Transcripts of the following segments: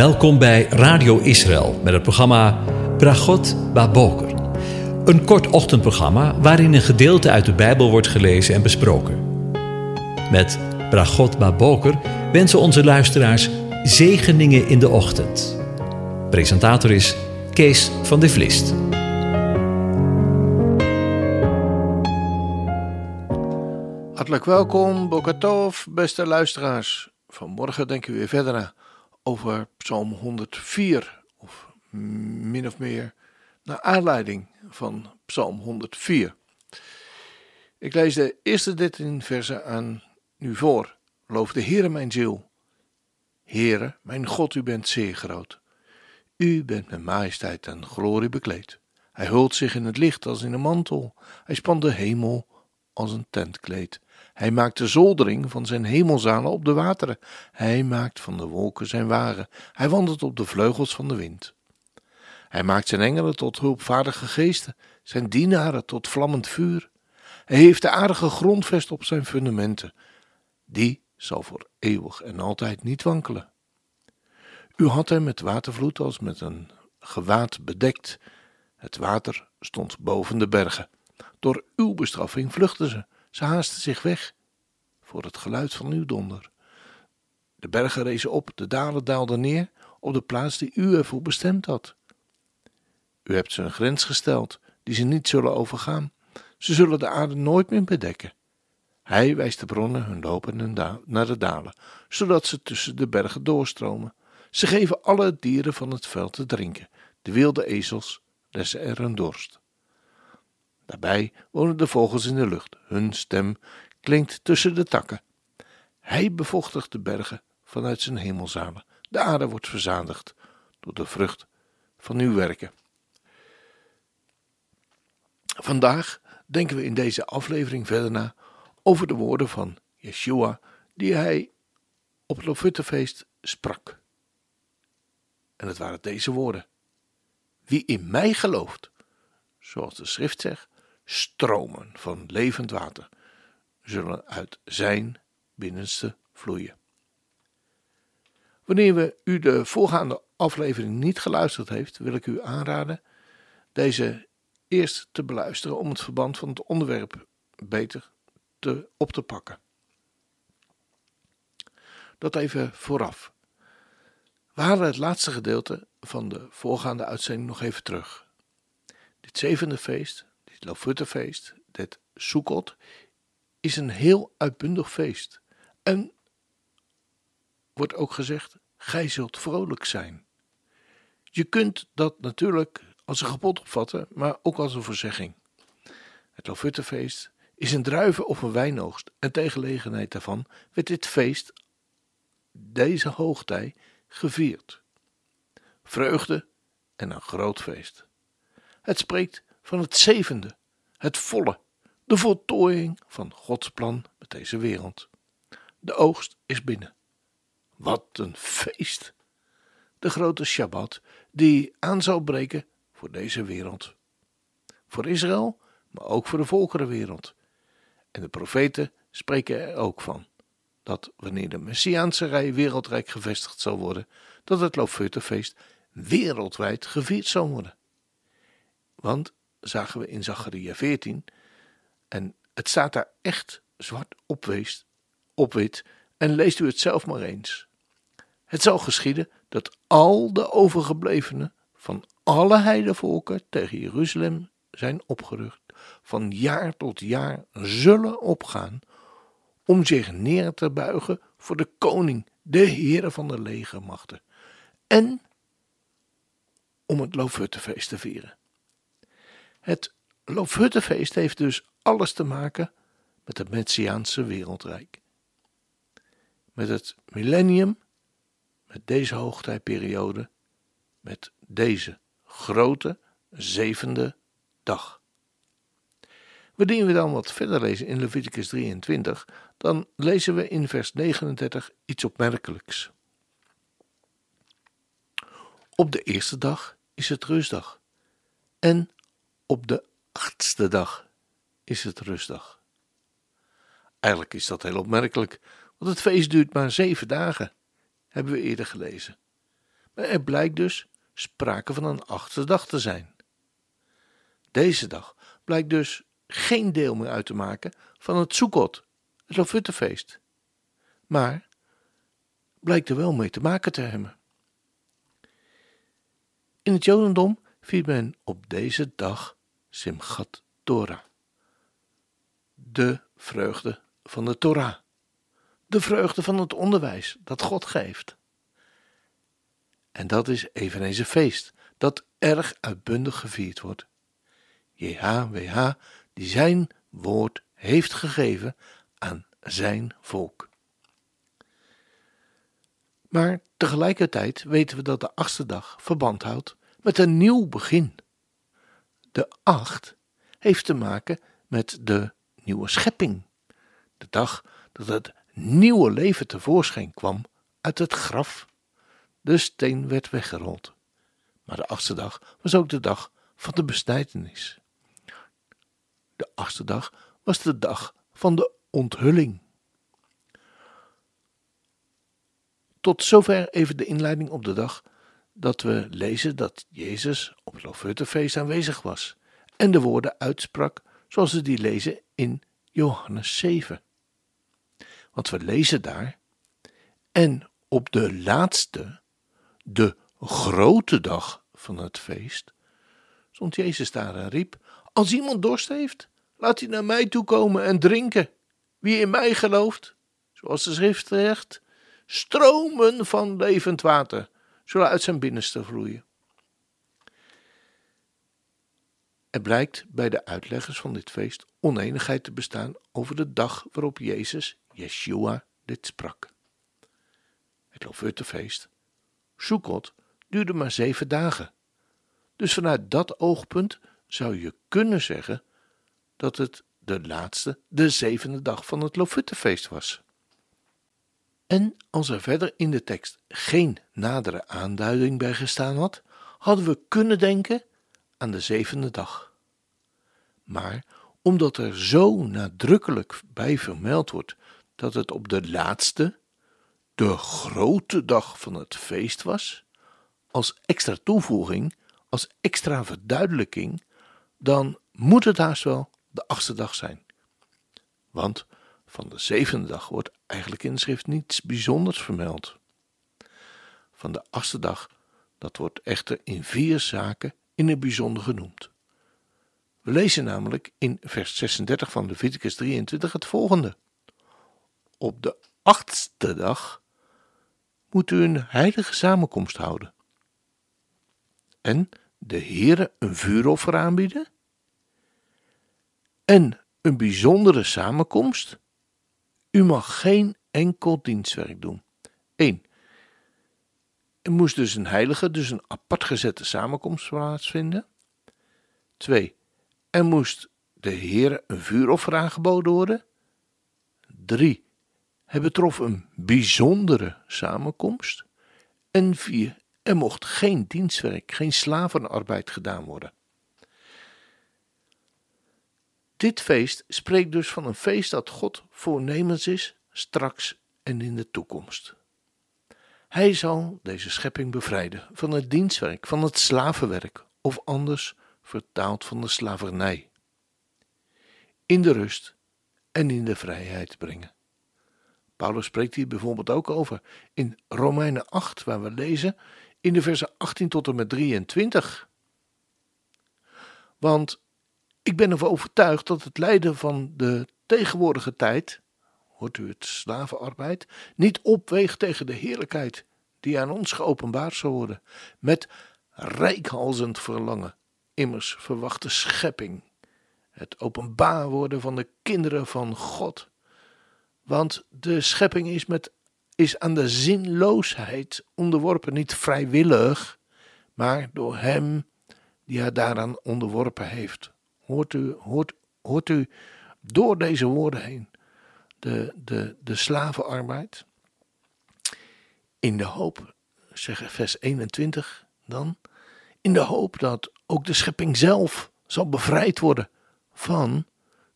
Welkom bij Radio Israël met het programma Bragot Baboker. Een kort ochtendprogramma waarin een gedeelte uit de Bijbel wordt gelezen en besproken. Met Bragot Baboker wensen onze luisteraars zegeningen in de ochtend. Presentator is Kees van de Vlist. Hartelijk welkom, Bokatov, beste luisteraars. Vanmorgen denken we weer verder na over Psalm 104, of min of meer naar aanleiding van Psalm 104. Ik lees de eerste 13 versen aan u voor. Loof de Heere mijn ziel. Heere, mijn God, u bent zeer groot. U bent met majesteit en glorie bekleed. Hij hult zich in het licht als in een mantel. Hij spant de hemel als een tentkleed. Hij maakt de zoldering van zijn hemelzalen op de wateren. Hij maakt van de wolken zijn wagen. Hij wandelt op de vleugels van de wind. Hij maakt zijn engelen tot hulpvaardige geesten, zijn dienaren tot vlammend vuur. Hij heeft de aardige grondvest op zijn fundamenten. Die zal voor eeuwig en altijd niet wankelen. U had hem met watervloed als met een gewaad bedekt. Het water stond boven de bergen. Door uw bestraffing vluchtten ze. Ze haasten zich weg voor het geluid van uw donder. De bergen rezen op, de dalen daalden neer op de plaats die u ervoor bestemd had. U hebt ze een grens gesteld die ze niet zullen overgaan. Ze zullen de aarde nooit meer bedekken. Hij wijst de bronnen hun lopen naar de dalen, zodat ze tussen de bergen doorstromen. Ze geven alle dieren van het veld te drinken, de wilde ezels lessen er hun dorst. Daarbij wonen de vogels in de lucht. Hun stem klinkt tussen de takken. Hij bevochtigt de bergen vanuit zijn hemelzalen. De aarde wordt verzadigd door de vrucht van uw werken. Vandaag denken we in deze aflevering verder na over de woorden van Yeshua die hij op het Lofuttefeest sprak. En het waren deze woorden: Wie in mij gelooft, zoals de schrift zegt, stromen van levend water zullen uit zijn binnenste vloeien. Wanneer we u de voorgaande aflevering niet geluisterd heeft, wil ik u aanraden deze eerst te beluisteren om het verband van het onderwerp beter te, op te pakken. Dat even vooraf. We halen het laatste gedeelte van de voorgaande uitzending nog even terug. Dit zevende feest het Lofuttefeest, dit Sukkot, is een heel uitbundig feest. En wordt ook gezegd, gij zult vrolijk zijn. Je kunt dat natuurlijk als een gebod opvatten, maar ook als een voorzegging. Het Lofuttefeest is een druiven- of een wijnoogst en tegen gelegenheid daarvan werd dit feest, deze hoogtij, gevierd. Vreugde en een groot feest. Het spreekt van het zevende, het volle, de voltooiing van Gods plan met deze wereld. De oogst is binnen. Wat een feest! De grote Shabbat die aan zou breken voor deze wereld. Voor Israël, maar ook voor de volkerenwereld. En de profeten spreken er ook van dat wanneer de Messiaanse rij wereldrijk gevestigd zal worden, dat het Loofhuttenfeest wereldwijd gevierd zal worden. Want zagen we in Zacharia 14. En het staat daar echt zwart op, wit. En leest u het zelf maar eens. Het zal geschieden dat al de overgeblevenen van alle heidevolken tegen Jeruzalem zijn opgerucht, van jaar tot jaar zullen opgaan om zich neer te buigen voor de koning, de Heere van de legermachten, en om het Loofhuttenfeest te vieren. Het Loofhuttenfeest heeft dus alles te maken met het Messiaanse wereldrijk. Met het millennium, met deze hoogtijperiode, met deze grote zevende dag. Wanneer we dan wat verder lezen in Leviticus 23, dan lezen we in vers 39 iets opmerkelijks. Op de eerste dag is het rustdag en op de achtste dag is het rustdag. Eigenlijk is dat heel opmerkelijk, want het feest duurt maar zeven dagen, hebben we eerder gelezen. Maar er blijkt dus sprake van een achtste dag te zijn. Deze dag blijkt dus geen deel meer uit te maken van het Sukkot, het Lofuttefeest. Maar blijkt er wel mee te maken te hebben. In het Jodendom viert men op deze dag Simchat Torah. De vreugde van de Torah. De vreugde van het onderwijs dat God geeft. En dat is eveneens een feest dat erg uitbundig gevierd wordt. JHWH die zijn woord heeft gegeven aan zijn volk. Maar tegelijkertijd weten we dat de achtste dag verband houdt met een nieuw begin. De acht heeft te maken met de nieuwe schepping. De dag dat het nieuwe leven tevoorschijn kwam uit het graf. De steen werd weggerold. Maar de achtste dag was ook de dag van de besnijdenis. De achtste dag was de dag van de onthulling. Tot zover even de inleiding op de dag dat we lezen dat Jezus op het Lofuttefeest aanwezig was en de woorden uitsprak zoals we die lezen in Johannes 7. Want we lezen daar, en op de laatste, de grote dag van het feest, stond Jezus daar en riep: Als iemand dorst heeft, laat hij naar mij toe komen en drinken. Wie in mij gelooft, zoals de schrift zegt, stromen van levend water zullen uit zijn binnenste vloeien. Er blijkt bij de uitleggers van dit feest oneenigheid te bestaan over de dag waarop Jezus, Yeshua, dit sprak. Het Lofuttefeest, Sukkot, duurde maar zeven dagen. Dus vanuit dat oogpunt zou je kunnen zeggen dat het de laatste, de zevende dag van het Lofuttefeest was. En als er verder in de tekst geen nadere aanduiding bij gestaan had, hadden we kunnen denken aan de zevende dag. Maar omdat er zo nadrukkelijk bij vermeld wordt dat het op de laatste, de grote dag van het feest was, als extra toevoeging, als extra verduidelijking, dan moet het haast wel de achtste dag zijn. Want van de zevende dag wordt eigenlijk in de schrift niets bijzonders vermeld. Van de achtste dag, dat wordt echter in vier zaken in het bijzonder genoemd. We lezen namelijk in vers 36 van Leviticus 23 het volgende. Op de achtste dag moet u een heilige samenkomst houden. En de Heere een vuuroffer aanbieden. En een bijzondere samenkomst u mag geen enkel dienstwerk doen. 1. Er moest dus een heilige, dus een apart gezette samenkomst plaatsvinden. 2. Er moest de Heer een vuuroffer aangeboden worden. 3. Het betrof een bijzondere samenkomst. En 4. Er mocht geen dienstwerk, geen slavenarbeid gedaan worden. Dit feest spreekt dus van een feest dat God voornemens is, straks en in de toekomst. Hij zal deze schepping bevrijden van het dienstwerk, van het slavenwerk, of anders vertaald van de slavernij. In de rust en in de vrijheid brengen. Paulus spreekt hier bijvoorbeeld ook over in Romeinen 8, waar we lezen in de versen 18 tot en met 23. Want ik ben ervan overtuigd dat het lijden van de tegenwoordige tijd, hoort u het slavenarbeid, niet opweegt tegen de heerlijkheid die aan ons geopenbaard zal worden, met rijkhalzend verlangen. Immers verwacht de schepping, het openbaar worden van de kinderen van God. Want de schepping is, met, is aan de zinloosheid onderworpen, niet vrijwillig, maar door Hem die haar daaraan onderworpen heeft hoort u, hoort, hoort u door deze woorden heen de, de, de slavenarbeid. In de hoop, zeg vers 21 dan, in de hoop dat ook de schepping zelf zal bevrijd worden van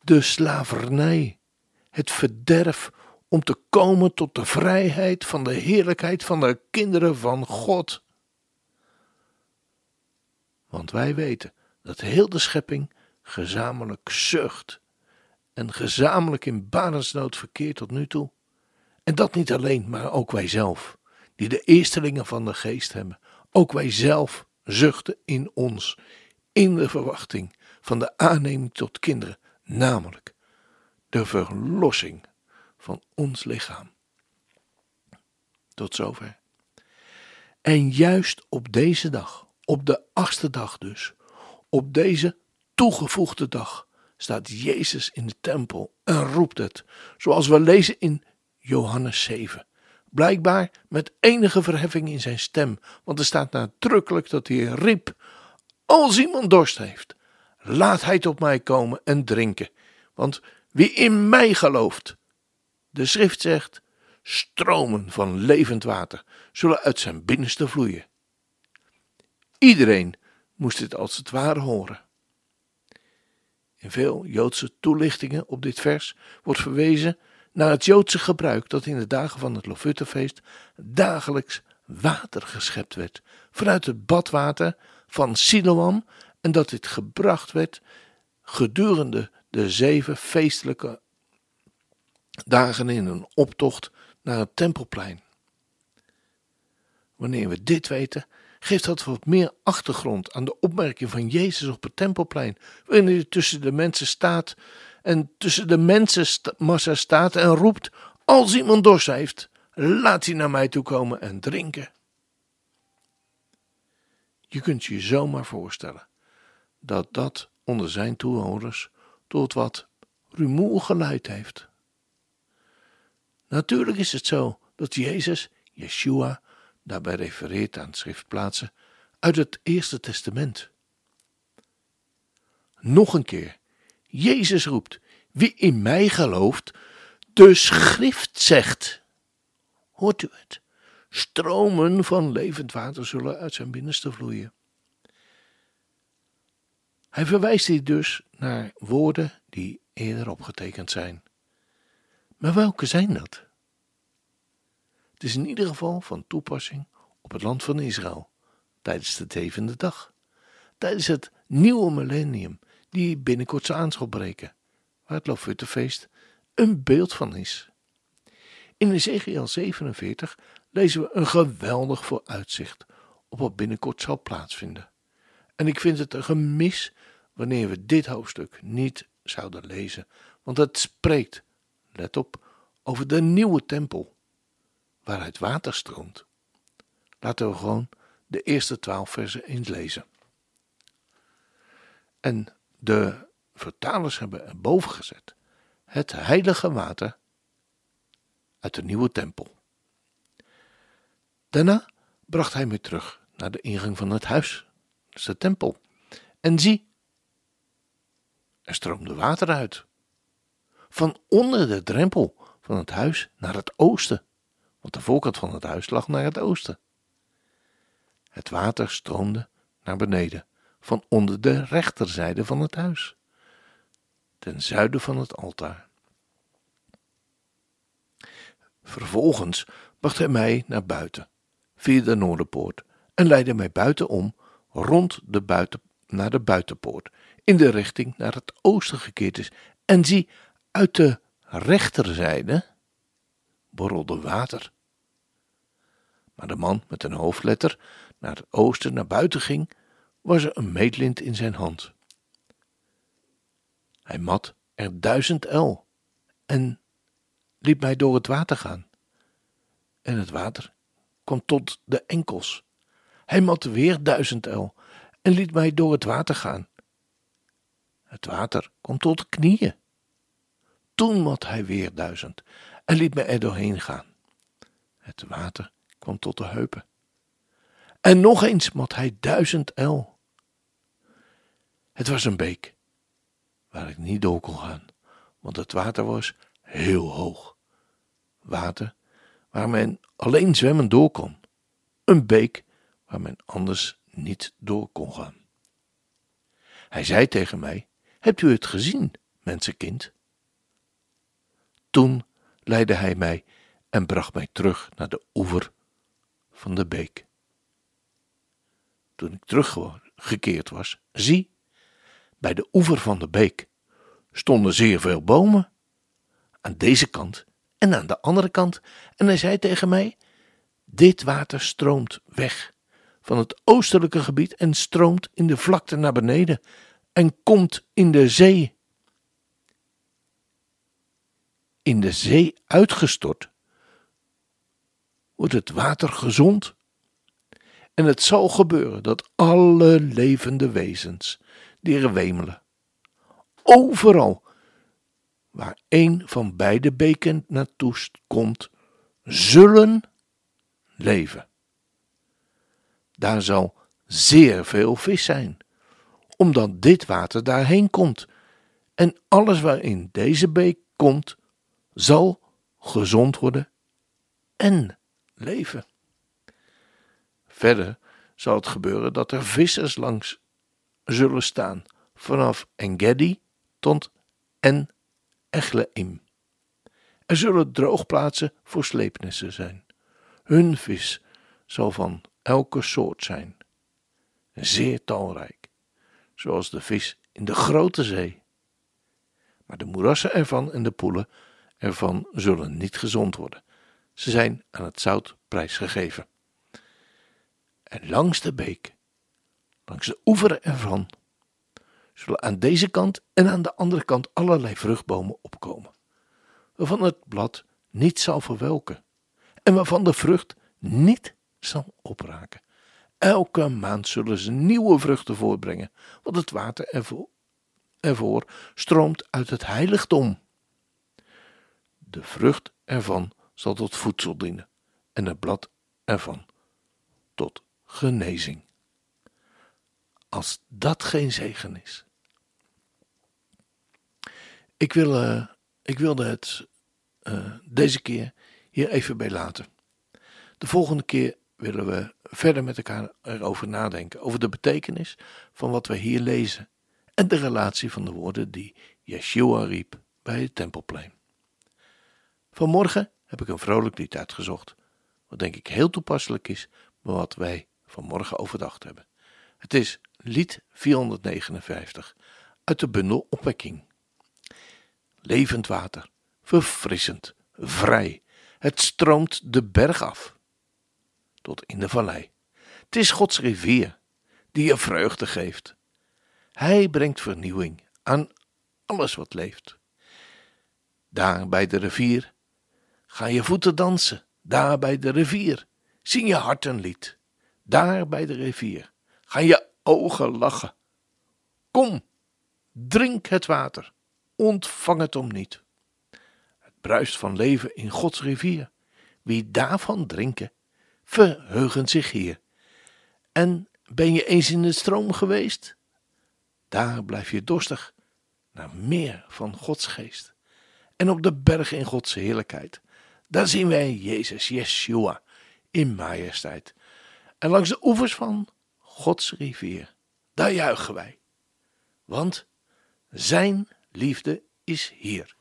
de slavernij, het verderf, om te komen tot de vrijheid van de heerlijkheid van de kinderen van God. Want wij weten dat heel de schepping gezamenlijk zucht en gezamenlijk in barensnood verkeert tot nu toe. En dat niet alleen, maar ook wij zelf, die de eerstelingen van de geest hebben. Ook wij zelf zuchten in ons, in de verwachting van de aanneming tot kinderen, namelijk de verlossing van ons lichaam. Tot zover. En juist op deze dag, op de achtste dag dus, op deze toegevoegde dag, staat Jezus in de tempel en roept het, zoals we lezen in Johannes 7. Blijkbaar met enige verheffing in zijn stem, want er staat nadrukkelijk dat hij riep: Als iemand dorst heeft, laat hij tot mij komen en drinken. Want wie in mij gelooft, de schrift zegt, stromen van levend water zullen uit zijn binnenste vloeien. Iedereen moest dit als het ware horen. In veel Joodse toelichtingen op dit vers wordt verwezen naar het Joodse gebruik dat in de dagen van het Lofuttefeest dagelijks water geschept werd vanuit het badwater van Siloam en dat dit gebracht werd gedurende de zeven feestelijke dagen in een optocht naar het tempelplein. Wanneer we dit weten, geeft dat wat meer achtergrond aan de opmerking van Jezus op het tempelplein, waarin hij tussen de mensen staat en tussen de mensenmassa staat en roept: Als iemand dorst heeft, laat hij naar mij toe komen en drinken. Je kunt je zomaar voorstellen dat dat onder zijn toehoorders tot wat rumoer geleid heeft. Natuurlijk is het zo dat Jezus, Yeshua, daarbij refereert aan schriftplaatsen uit het Eerste Testament. Nog een keer, Jezus roept: Wie in mij gelooft, de schrift zegt. Hoort u het? Stromen van levend water zullen uit zijn binnenste vloeien. Hij verwijst hier dus naar woorden die eerder opgetekend zijn. Maar welke zijn dat? Het is in ieder geval van toepassing op het land van Israël tijdens de zevende dag, tijdens het nieuwe millennium die binnenkort aan zal breken, waar het Lofuttefeest een beeld van is. In Ezekiel 47 lezen we een geweldig vooruitzicht op wat binnenkort zal plaatsvinden. En ik vind het een gemis wanneer we dit hoofdstuk niet zouden lezen, want het spreekt, let op, over de nieuwe tempel, waaruit water stroomt. Laten we gewoon de eerste twaalf versen eens lezen. En de vertalers hebben erboven gezet het heilige water uit de nieuwe tempel. Daarna bracht hij me terug naar de ingang van het huis, dus de tempel. En zie, er stroomde water uit. Van onder de drempel van het huis naar het oosten, want de voorkant van het huis lag naar het oosten. Het water stroomde naar beneden, van onder de rechterzijde van het huis, ten zuiden van het altaar. Vervolgens bracht hij mij naar buiten, via de Noorderpoort, en leidde mij buitenom, rond de buiten, naar de buitenpoort, in de richting naar het oosten gekeerd is. En zie, uit de rechterzijde borrelde water. Maar de man met een hoofdletter naar het oosten naar buiten ging, was er een meetlint in zijn hand. Hij mat er duizend el en liet mij door het water gaan. En het water kwam tot de enkels. Hij mat weer duizend el en liet mij door het water gaan. Het water kwam tot de knieën. Toen mat hij weer duizend en liet mij er doorheen gaan. Het water kwam tot de heupen. En nog eens mat hij duizend el. Het was een beek waar ik niet door kon gaan, want het water was heel hoog. Water waar men alleen zwemmen door kon. Een beek waar men anders niet door kon gaan. Hij zei tegen mij: Hebt u het gezien, mensenkind? Toen leidde hij mij en bracht mij terug naar de oever van de beek. Toen ik terug gekeerd was, zie, bij de oever van de beek stonden zeer veel bomen. Aan deze kant en aan de andere kant. En hij zei tegen mij: Dit water stroomt weg van het oostelijke gebied en stroomt in de vlakte naar beneden en komt in de zee. In de zee uitgestort wordt het water gezond. En het zal gebeuren dat alle levende wezens die er wemelen, overal waar een van beide beken naartoe komt, zullen leven. Daar zal zeer veel vis zijn, omdat dit water daarheen komt. En alles waarin deze beek komt, zal gezond worden en leven. Verder zal het gebeuren dat er vissers langs zullen staan, vanaf Engedi tot en Echleim. Er zullen droogplaatsen voor sleepnissen zijn. Hun vis zal van elke soort zijn, zeer talrijk, zoals de vis in de grote zee. Maar de moerassen ervan en de poelen ervan zullen niet gezond worden. Ze zijn aan het zout prijsgegeven. En langs de beek, langs de oever ervan, zullen aan deze kant en aan de andere kant allerlei vruchtbomen opkomen, waarvan het blad niet zal verwelken en waarvan de vrucht niet zal opraken. Elke maand zullen ze nieuwe vruchten voorbrengen, want het water ervoor, ervoor stroomt uit het heiligdom. De vrucht ervan zal tot voedsel dienen en het blad ervan tot genezing. Als dat geen zegen is. Ik, wil, uh, ik wilde het uh, deze keer hier even bij laten. De volgende keer willen we verder met elkaar erover nadenken, over de betekenis van wat we hier lezen en de relatie van de woorden die Yeshua riep bij het tempelplein. Vanmorgen heb ik een vrolijk lied uitgezocht, wat denk ik heel toepasselijk is bij wat wij vanmorgen overdacht hebben. Het is lied 459 uit de bundel Opwekking. Levend water, verfrissend, vrij, het stroomt de berg af tot in de vallei. Het is Gods rivier die je vreugde geeft. Hij brengt vernieuwing aan alles wat leeft. Daar bij de rivier Ga je voeten dansen, daar bij de rivier. Zing je hart een lied, daar bij de rivier. Ga je ogen lachen. Kom, drink het water, ontvang het om niet. Het bruist van leven in Gods rivier. Wie daarvan drinken, verheugen zich hier. En ben je eens in de stroom geweest? Daar blijf je dorstig naar meer van Gods geest. En op de berg in Gods heerlijkheid daar zien wij Jezus, Yeshua, in majesteit. En langs de oevers van Gods rivier, daar juichen wij. Want Zijn liefde is hier.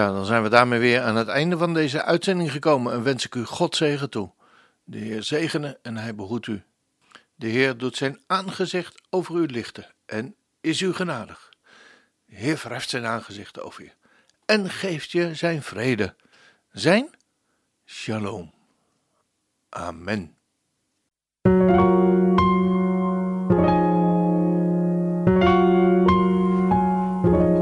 Ja, dan zijn we daarmee weer aan het einde van deze uitzending gekomen en wens ik u God zegen toe. De Heer zegene en hij behoedt u. De Heer doet zijn aangezicht over u lichten en is u genadig. De Heer verheft zijn aangezicht over je en geeft je zijn vrede, zijn shalom. Amen.